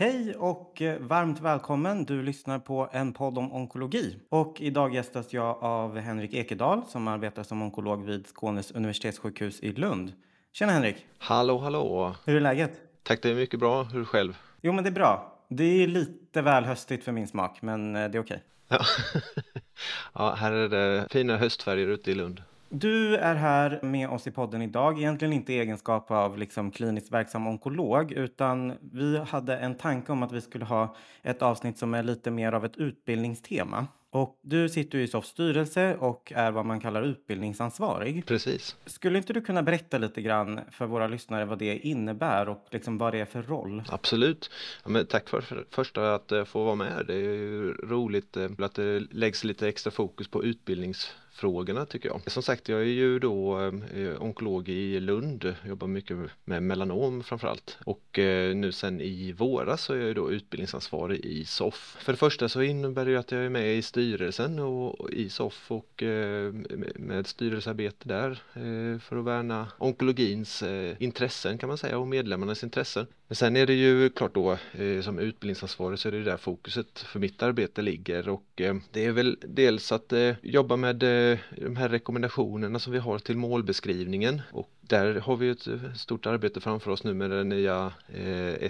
Hej och eh, varmt välkommen. Du lyssnar på en podd om onkologi. Och idag gästas jag av Henrik Ekedal som arbetar som onkolog vid Skånes universitetssjukhus i Lund. Tjena Henrik! Hallå, hallå! Hur är läget? Tack, det är mycket bra. Hur själv? Jo, men det är bra. Det är lite väl höstigt för min smak, men eh, det är okej. Ja. ja, här är det fina höstfärger ute i Lund. Du är här med oss i podden idag, egentligen inte i egenskap av liksom kliniskt verksam onkolog, utan vi hade en tanke om att vi skulle ha ett avsnitt som är lite mer av ett utbildningstema. Och du sitter ju i SOFs styrelse och är vad man kallar utbildningsansvarig. Precis. Skulle inte du kunna berätta lite grann för våra lyssnare vad det innebär och liksom vad det är för roll? Absolut. Ja, tack för, för första att uh, få vara med. Det är ju roligt uh, att det läggs lite extra fokus på utbildnings frågorna tycker jag. Som sagt, jag är ju då eh, onkolog i Lund, jobbar mycket med melanom framförallt och eh, nu sen i våras så är jag då utbildningsansvarig i SOF. För det första så innebär det ju att jag är med i styrelsen och i SOF och eh, med styrelsearbete där eh, för att värna onkologins eh, intressen kan man säga och medlemmarnas intressen. Men sen är det ju klart då eh, som utbildningsansvarig så är det där fokuset för mitt arbete ligger och eh, det är väl dels att eh, jobba med de här rekommendationerna som vi har till målbeskrivningen och där har vi ett stort arbete framför oss nu med den nya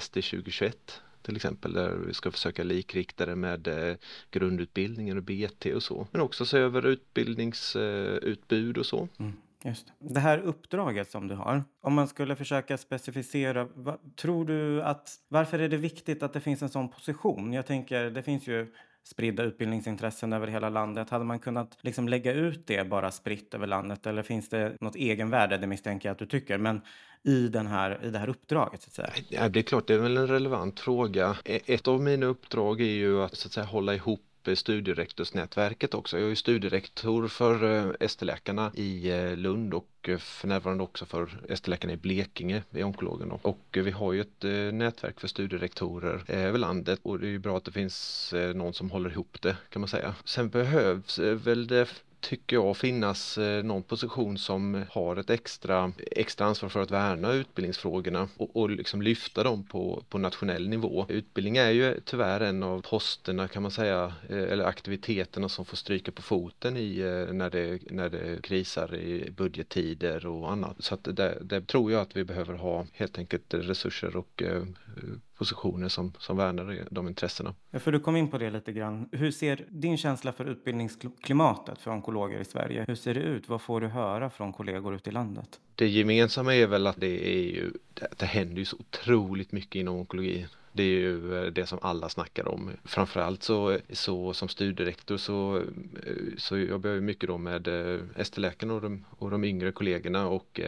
SD 2021 till exempel där vi ska försöka likrikta det med grundutbildningen och BT och så. Men också se över utbildningsutbud och så. Mm. Just det. det här uppdraget som du har, om man skulle försöka specificera, vad, tror du att varför är det viktigt att det finns en sån position? Jag tänker, det finns ju spridda utbildningsintressen över hela landet. Hade man kunnat liksom lägga ut det bara spritt över landet eller finns det något egenvärde, det misstänker jag att du tycker, men i, den här, i det här uppdraget? Så att säga? Ja, det är klart, det är väl en relevant fråga. E-, ett av mina uppdrag är ju att, så att säga, hålla ihop Eh, studierektorsnätverket också. Jag är studierektor för eh, ST-läkarna i eh, Lund och för närvarande också för ST-läkarna i Blekinge i onkologen. Och vi har ju ett nätverk för studierektorer över landet och det är ju bra att det finns någon som håller ihop det kan man säga. Sen behövs väl det tycker jag finnas eh, någon position som har ett extra, extra ansvar för att värna utbildningsfrågorna och, och liksom lyfta dem på, på nationell nivå. Utbildning är ju tyvärr en av posterna kan man säga, eh, eller aktiviteterna som får stryka på foten i eh, när det, när det krisar i budgettider och annat. Så att det, det tror jag att vi behöver ha helt enkelt resurser och positioner som, som värnar de intressena. Ja, för du kom in på det lite grann. Hur ser din känsla för utbildningsklimatet för onkologer i Sverige? Hur ser det ut? Vad får du höra från kollegor ute i landet? Det gemensamma är väl att det är ju, det, det händer ju så otroligt mycket inom onkologi. Det är ju eh, det som alla snackar om. Framförallt så, så som studierektor så, eh, så jobbar jag mycket då med eh, ST-läkarna och de, och de yngre kollegorna och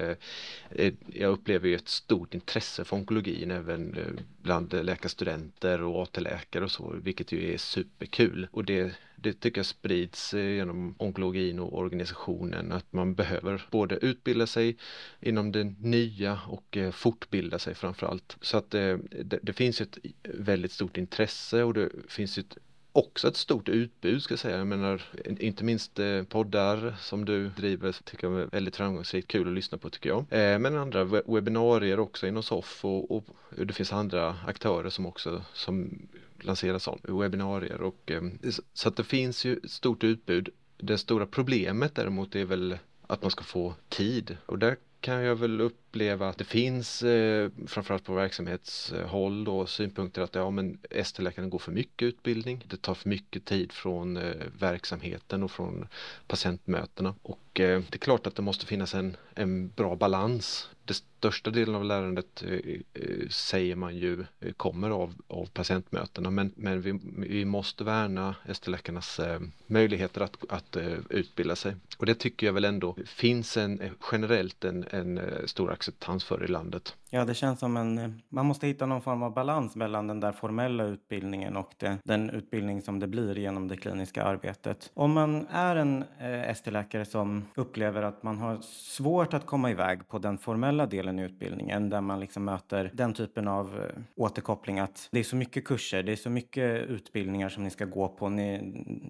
jag upplever ju ett stort intresse för onkologin även bland läkarstudenter och AT-läkare och så vilket ju är superkul och det det tycker jag sprids eh, genom onkologin och organisationen att man behöver både utbilda sig inom det nya och eh, fortbilda sig framförallt. Så att eh, det, det finns ett väldigt stort intresse och det finns ett också ett stort utbud ska jag säga. Jag menar inte minst poddar som du driver tycker jag är väldigt framgångsrikt, kul att lyssna på tycker jag. Men andra webbinarier också inom SOFF och, och det finns andra aktörer som också som lansera sånt, webbinarier och ehm, så att det finns ju ett stort utbud. Det stora problemet däremot är väl att man ska få tid och där kan jag väl uppleva att det finns eh, framförallt på verksamhetshåll då synpunkter att ja men ST-läkaren går för mycket utbildning. Det tar för mycket tid från eh, verksamheten och från patientmötena och eh, det är klart att det måste finnas en, en bra balans det största delen av lärandet eh, eh, säger man ju eh, kommer av, av patientmötena men, men vi, vi måste värna ST-läkarnas möjligheter att, att utbilda sig. Och det tycker jag väl ändå finns en, generellt en, en stor acceptans för i landet. Ja, det känns som en... Man måste hitta någon form av balans mellan den där formella utbildningen och det, den utbildning som det blir genom det kliniska arbetet. Om man är en ST-läkare som upplever att man har svårt att komma iväg på den formella formella delen i utbildningen där man liksom möter den typen av eh, återkoppling att det är så mycket kurser, det är så mycket utbildningar som ni ska gå på. Ni,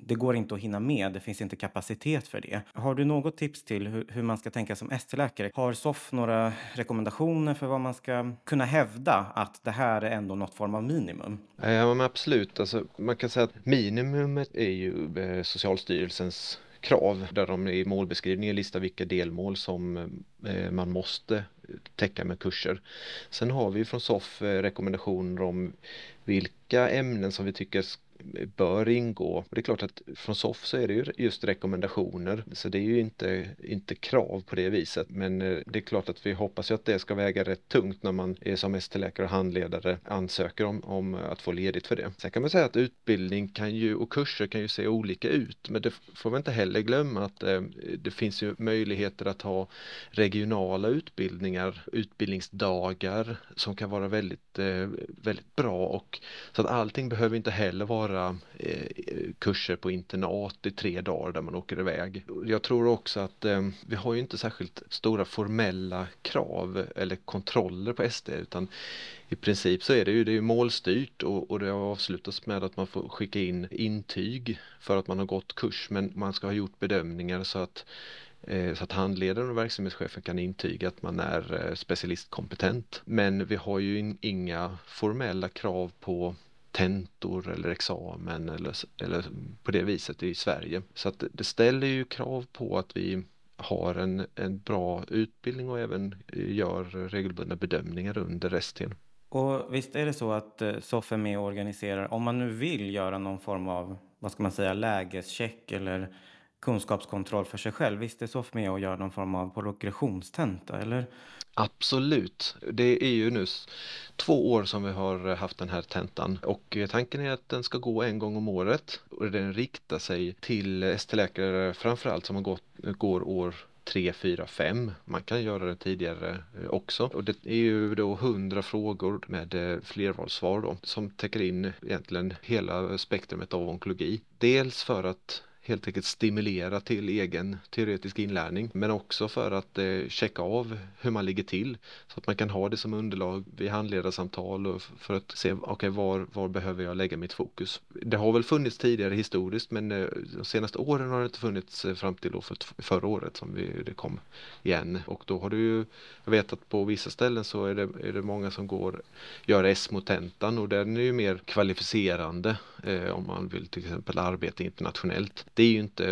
det går inte att hinna med, det finns inte kapacitet för det. Har du något tips till hur, hur man ska tänka som ST-läkare? Har SOF några rekommendationer för vad man ska kunna hävda att det här är ändå något form av minimum? Ja, men absolut. Alltså, man kan säga att minimumet är ju eh, Socialstyrelsens krav där de i målbeskrivningen listar vilka delmål som eh, man måste täcka med kurser. Sen har vi från SOF eh, rekommendationer om vilka ämnen som vi tycker bör ingå. Det är klart att från SOF så är det ju just rekommendationer så det är ju inte, inte krav på det viset men eh, det är klart att vi hoppas ju att det ska väga rätt tungt när man är som ST-läkare och handledare ansöker om, om att få ledigt för det. Sen kan man säga att utbildning kan ju och kurser kan ju se olika ut men det får man inte heller glömma att eh, det finns ju möjligheter att ha regionala utbildningar, utbildningsdagar som kan vara väldigt, eh, väldigt bra och så att allting behöver inte heller vara eh, kurser på internat i tre dagar där man åker iväg. Jag tror också att eh, vi har ju inte särskilt stora formella krav eller kontroller på SD utan i princip så är det ju, det är ju målstyrt och, och det avslutas med att man får skicka in intyg för att man har gått kurs men man ska ha gjort bedömningar så att Eh, så att handledaren och verksamhetschefen kan intyga att man är eh, specialistkompetent. Men vi har ju inga formella krav på tentor eller examen eller, eller på det viset i Sverige. Så att det ställer ju krav på att vi har en, en bra utbildning och även eh, gör regelbundna bedömningar under resten. Och visst är det så att SOF är med och organiserar, om man nu vill göra någon form av, vad ska man säga, lägescheck eller kunskapskontroll för sig själv. Visst är SOF med och gör någon form av progressionstenta, eller? Absolut. Det är ju nu två år som vi har haft den här tentan och eh, tanken är att den ska gå en gång om året och den riktar sig till ST-läkare framförallt som har gått, går år 3, 4, 5. Man kan göra det tidigare eh, också. Och det är ju då 100 frågor med eh, flervalssvar då som täcker in egentligen hela spektrumet av onkologi. Dels för att helt enkelt stimulera till egen teoretisk inlärning men också för att eh, checka av hur man ligger till så att man kan ha det som underlag vid handledarsamtal och för att se okay, var, var behöver jag lägga mitt fokus. Det har väl funnits tidigare historiskt men eh, de senaste åren har det inte funnits eh, fram till för, förra året som vi, det kom igen och då har du ju, jag vet att på vissa ställen så är det, är det många som går, gör S-motentan och den är ju mer kvalificerande eh, om man vill till exempel arbeta internationellt det är ju inte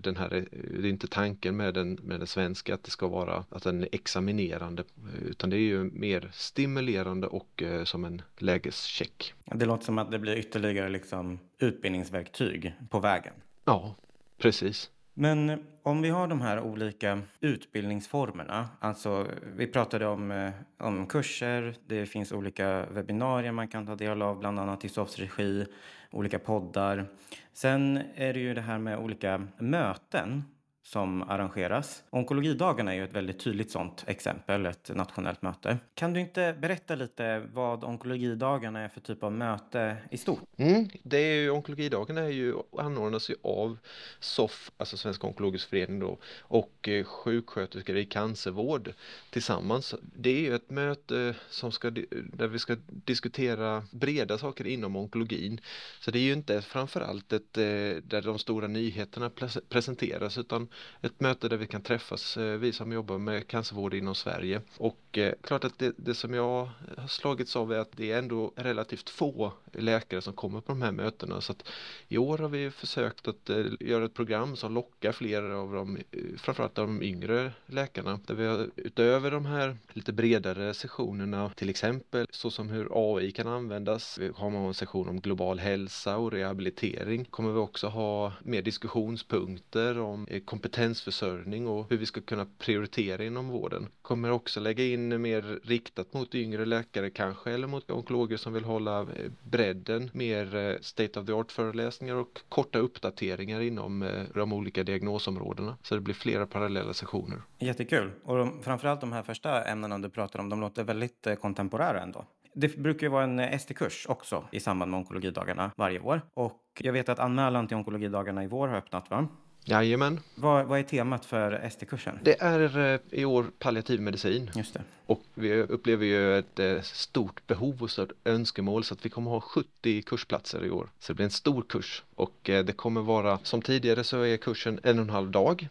den här, det är inte tanken med den, med den svenska att det ska vara att den är examinerande utan det är ju mer stimulerande och eh, som en lägescheck. Det låter som att det blir ytterligare liksom utbildningsverktyg på vägen. Ja, precis. Men om vi har de här olika utbildningsformerna, alltså vi pratade om, eh, om kurser, det finns olika webbinarier man kan ta del av, bland annat i SOFs regi, olika poddar. Sen är det ju det här med olika möten som arrangeras. Onkologidagarna är ju ett väldigt tydligt sådant exempel, ett nationellt möte. Kan du inte berätta lite vad onkologidagarna är för typ av möte i stort? Mm, det är ju, onkologidagarna är ju, anordnas ju av SOF, alltså Svenska onkologisk förening då, och eh, sjuksköterskor i cancervård tillsammans. Det är ju ett möte som ska, där vi ska diskutera breda saker inom onkologin. Så det är ju inte framförallt ett, eh, där de stora nyheterna presenteras utan ett möte där vi kan träffas, eh, vi som jobbar med cancervård inom Sverige. Och eh, klart att det, det som jag har slagits av är att det är ändå relativt få läkare som kommer på de här mötena. Så att i år har vi försökt att eh, göra ett program som lockar fler av de, eh, framförallt de yngre läkarna. Där vi har utöver de här lite bredare sessionerna, till exempel så som hur AI kan användas. Vi har en session om global hälsa och rehabilitering. Kommer vi också ha mer diskussionspunkter om eh, kompetensförsörjning och hur vi ska kunna prioritera inom vården. Kommer också lägga in mer riktat mot yngre läkare kanske eller mot onkologer som vill hålla bredd bredden, mer eh, state of the art föreläsningar och korta uppdateringar inom eh, de olika diagnosområdena. Så det blir flera parallella sessioner. Jättekul och de, framförallt de här första ämnena du pratar om, de låter väldigt eh, kontemporära ändå. Det brukar ju vara en ST-kurs också i samband med onkologidagarna varje år och jag vet att anmälan till onkologidagarna i vår har öppnat va? Jajamän. Vad, vad är temat för ST-kursen? Det är eh, i år palliativ medicin. Just det. Och vi upplever ju ett eh, stort behov och stort önskemål så att vi kommer ha 70 kursplatser i år. Så det blir en stor kurs och eh, det kommer vara som tidigare så är kursen en och en halv dag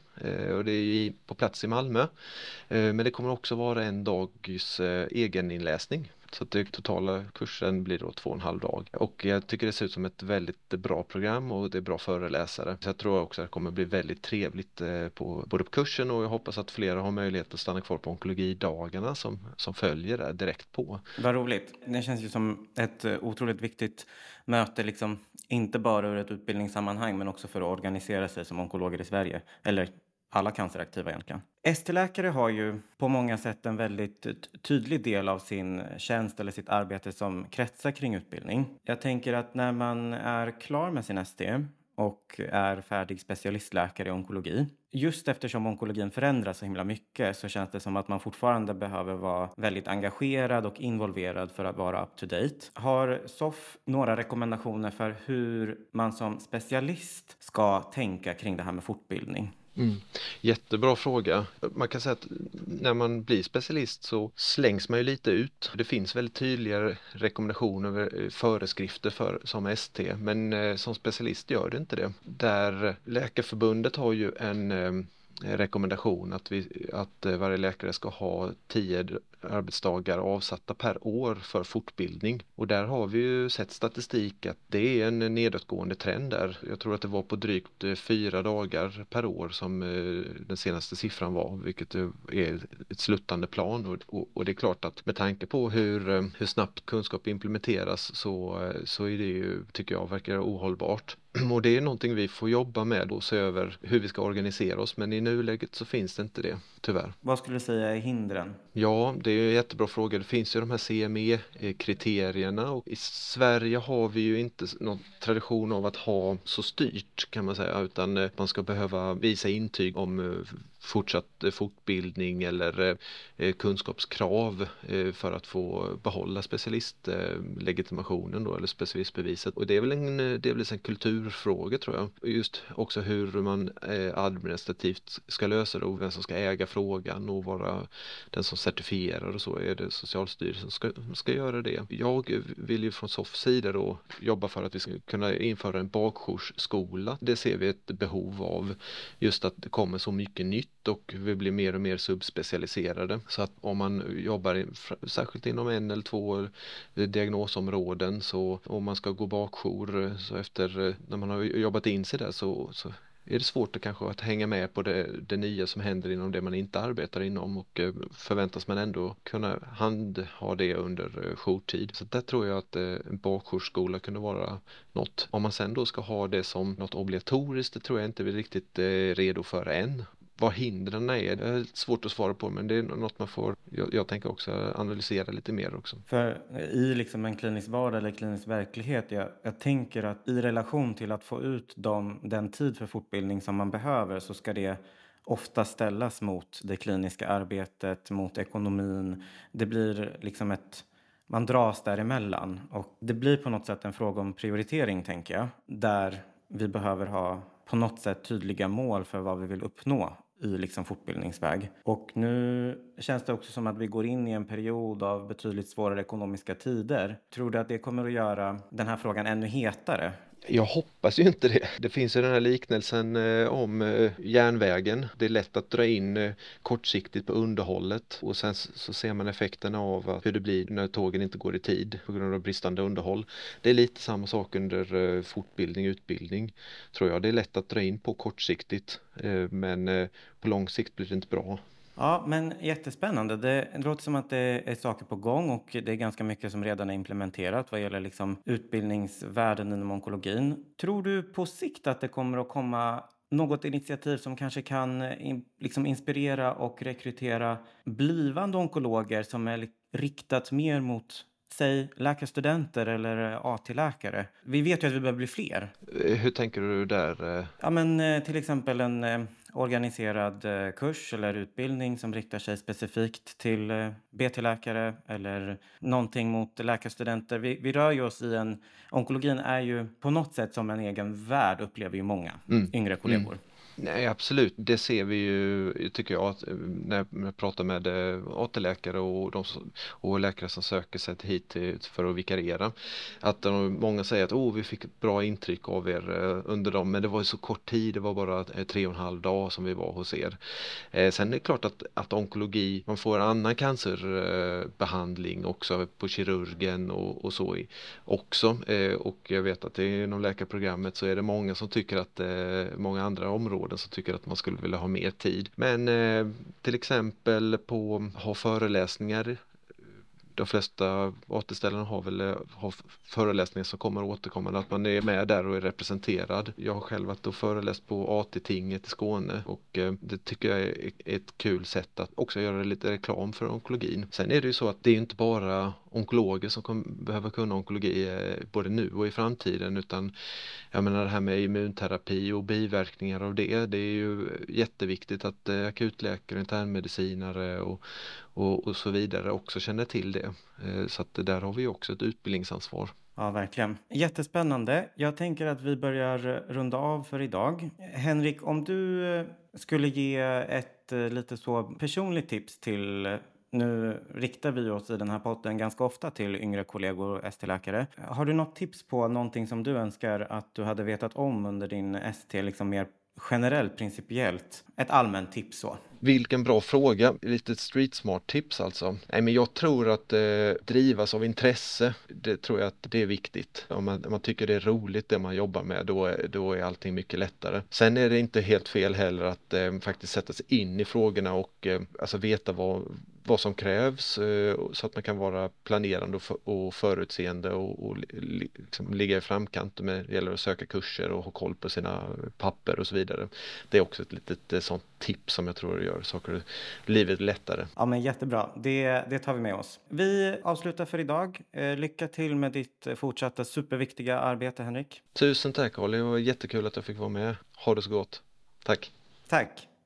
och det är på plats i Malmö. Men det kommer också vara en dags egeninläsning så att det totala kursen blir då två och en halv dag. Och jag tycker det ser ut som ett väldigt bra program och det är bra föreläsare. Så jag tror också att det kommer bli väldigt trevligt eh, på både på kursen och jag hoppas att flera har möjlighet att stanna kvar på onkologidagarna som, som följer där direkt på. Vad roligt. Det känns ju som ett eh, otroligt viktigt möte, liksom, inte bara ur ett utbildningssammanhang men också för att organisera sig som onkologer i Sverige. Eller alla canceraktiva egentligen. ST-läkare har ju på många sätt en väldigt tydlig del av sin tjänst eller sitt arbete som kretsar kring utbildning. Jag tänker att när man är klar med sin ST och är färdig specialistläkare i onkologi. Just eftersom onkologin förändras så himla mycket så känns det som att man fortfarande behöver vara väldigt engagerad och involverad för att vara up to date. Har SOF några rekommendationer för hur man som specialist ska tänka kring det här med fortbildning? Mm. Jättebra fråga. Man kan säga att när man blir specialist så slängs man ju lite ut. Det finns väldigt tydliga rekommendationer, eh, föreskrifter för, som ST men eh, som specialist gör det inte det. Där Läkarförbundet har ju en eh, Eh, rekommendation att, vi, att eh, varje läkare ska ha tio arbetsdagar avsatta per år för fortbildning. Och där har vi ju sett statistik att det är en nedåtgående trend där. Jag tror att det var på drygt eh, fyra dagar per år som den senaste siffran var, vilket är ett sluttande plan. Och, och, och det är klart att med tanke på hur, hur snabbt kunskap implementeras så, så är det ju, tycker jag, verkar ohållbart. Och det är någonting vi får jobba med och se över hur vi ska organisera oss men i nuläget så finns det inte det, tyvärr. Vad skulle du säga är hindren? Ja, det är en jättebra fråga. Det finns ju de här CME-kriterierna och i Sverige har vi ju inte någon tradition av att ha så styrt kan man säga utan eh, man ska behöva visa intyg om eh, fortsatt eh, fortbildning eller eh, kunskapskrav eh, för att få behålla specialistlegitimationen då eller specialistbeviset och det är väl en, det är väl en kulturfråga tror jag. Just också hur man administrativt ska lösa det och vem som ska äga frågan och vara den som certifierar och så är det Socialstyrelsen ska, ska göra det. Jag vill ju från SOFs sida då jobba för att vi ska kunna införa en bakjoursskola. Det ser vi ett behov av just att det kommer så mycket nytt och vi blir mer och mer subspecialiserade. Så att om man jobbar särskilt inom en eller två eh, diagnosområden så om man ska gå bakjour eh, så efter eh, när man har jobbat in sig där så, så är det svårt att kanske att hänga med på det, det nya som händer inom det man inte arbetar inom och förväntas man ändå kunna handha det under jourtid. Så där tror jag att en bakjourskola kunde vara något. Om man sen då ska ha det som något obligatoriskt, det tror jag inte vi är riktigt redo för än vad hindren är, det är svårt att svara på men det är något man får, jag, jag tänker också analysera lite mer också. För i liksom en klinisk vardag eller klinisk verklighet, jag, jag tänker att i relation till att få ut dem, den tid för fortbildning som man behöver så ska det ofta ställas mot det kliniska arbetet, mot ekonomin. Det blir liksom ett man dras däremellan och det blir på något sätt en fråga om prioritering tänker jag, där vi behöver ha på något sätt tydliga mål för vad vi vill uppnå i liksom fortbildningsväg. Och nu känns det också som att vi går in i en period av betydligt svårare ekonomiska tider. Tror du att det kommer att göra den här frågan ännu hetare? Jag hoppas ju inte det. Det finns ju den här liknelsen eh, om eh, järnvägen. Det är lätt att dra in eh, kortsiktigt på underhållet och sen så ser man effekterna av hur det blir när tågen inte går i tid på grund av bristande underhåll. Det är lite samma sak under fortbildning, utbildning tror jag. Det är lätt att dra in på kortsiktigt men på lång sikt blir det inte bra. Ja, men jättespännande. Det låter som att det är saker på gång och det är ganska mycket som redan är implementerat vad gäller liksom utbildningsvärlden inom onkologin. Tror du på sikt att det kommer att komma något initiativ som kanske kan liksom inspirera och rekrytera blivande onkologer som är riktat mer mot säg läkarstudenter eller AT-läkare. Vi vet ju att vi behöver bli fler. Hur tänker du där? Ja, men eh, till exempel en eh, organiserad eh, kurs eller utbildning som riktar sig specifikt till eh, BT-läkare eller någonting mot läkarstudenter. Vi, vi rör ju oss i en... Onkologin är ju på något sätt som en egen värld upplever ju många mm. yngre kollegor. Mm. Nej, absolut. Det ser vi ju, tycker jag, att eh, när jag pratar med eh, AT-läkare och, de, och läkare som söker sig hit eh, för att vikariera. Att de, många säger att oh, vi fick ett bra intryck av er under dem, men det var ju så kort tid, det var bara tre och en halv dag som vi var hos er. Sen är det klart att, att onkologi, man får annan cancerbehandling också på kirurgen och, och så också. Och jag vet att inom läkarprogrammet så är det många som tycker att många andra områden som tycker att man skulle vilja ha mer tid. Men eh, till exempel på ha föreläsningar de flesta AT-ställena har väl har föreläsningar som kommer återkommande, att man är med där och är representerad. Jag har själv varit och föreläst på AT-tinget i Skåne och eh, det tycker jag är ett kul sätt att också göra lite reklam för onkologin. Sen är det ju så att det är inte bara onkologer som kommer behöva kunna onkologi eh, både nu och i framtiden utan jag menar det här med immunterapi och biverkningar av det, det är ju jätteviktigt att eh, akutläkare, internmedicinare och, och, och så vidare också känner till det. Eh, så att där har vi också ett utbildningsansvar. Ja, verkligen. Jättespännande. Jag tänker att vi börjar runda av för idag. Henrik, om du eh, skulle ge ett eh, lite så personligt tips till nu riktar vi oss i den här podden ganska ofta till yngre kollegor och ST-läkare. Har du något tips på någonting som du önskar att du hade vetat om under din ST, liksom mer generellt, principiellt? Ett allmänt tips så. Vilken bra fråga, lite street smart tips alltså. Nej men jag tror att eh, drivas av intresse, det tror jag att det är viktigt. Om man, om man tycker det är roligt det man jobbar med då är, då är allting mycket lättare. Sen är det inte helt fel heller att eh, faktiskt sätta sig in i frågorna och eh, alltså veta vad, vad som krävs eh, så att man kan vara planerande och förutseende och, och liksom ligga i framkant med det gäller att söka kurser och ha koll på sina papper och så vidare. Det är också ett litet eh, sånt tips som jag tror gör saker livet lättare. Ja men jättebra, det, det tar vi med oss. Vi avslutar för idag. Eh, lycka till med ditt fortsatta superviktiga arbete Henrik. Tusen tack Holly, det var jättekul att jag fick vara med. Ha det så gott. Tack. Tack.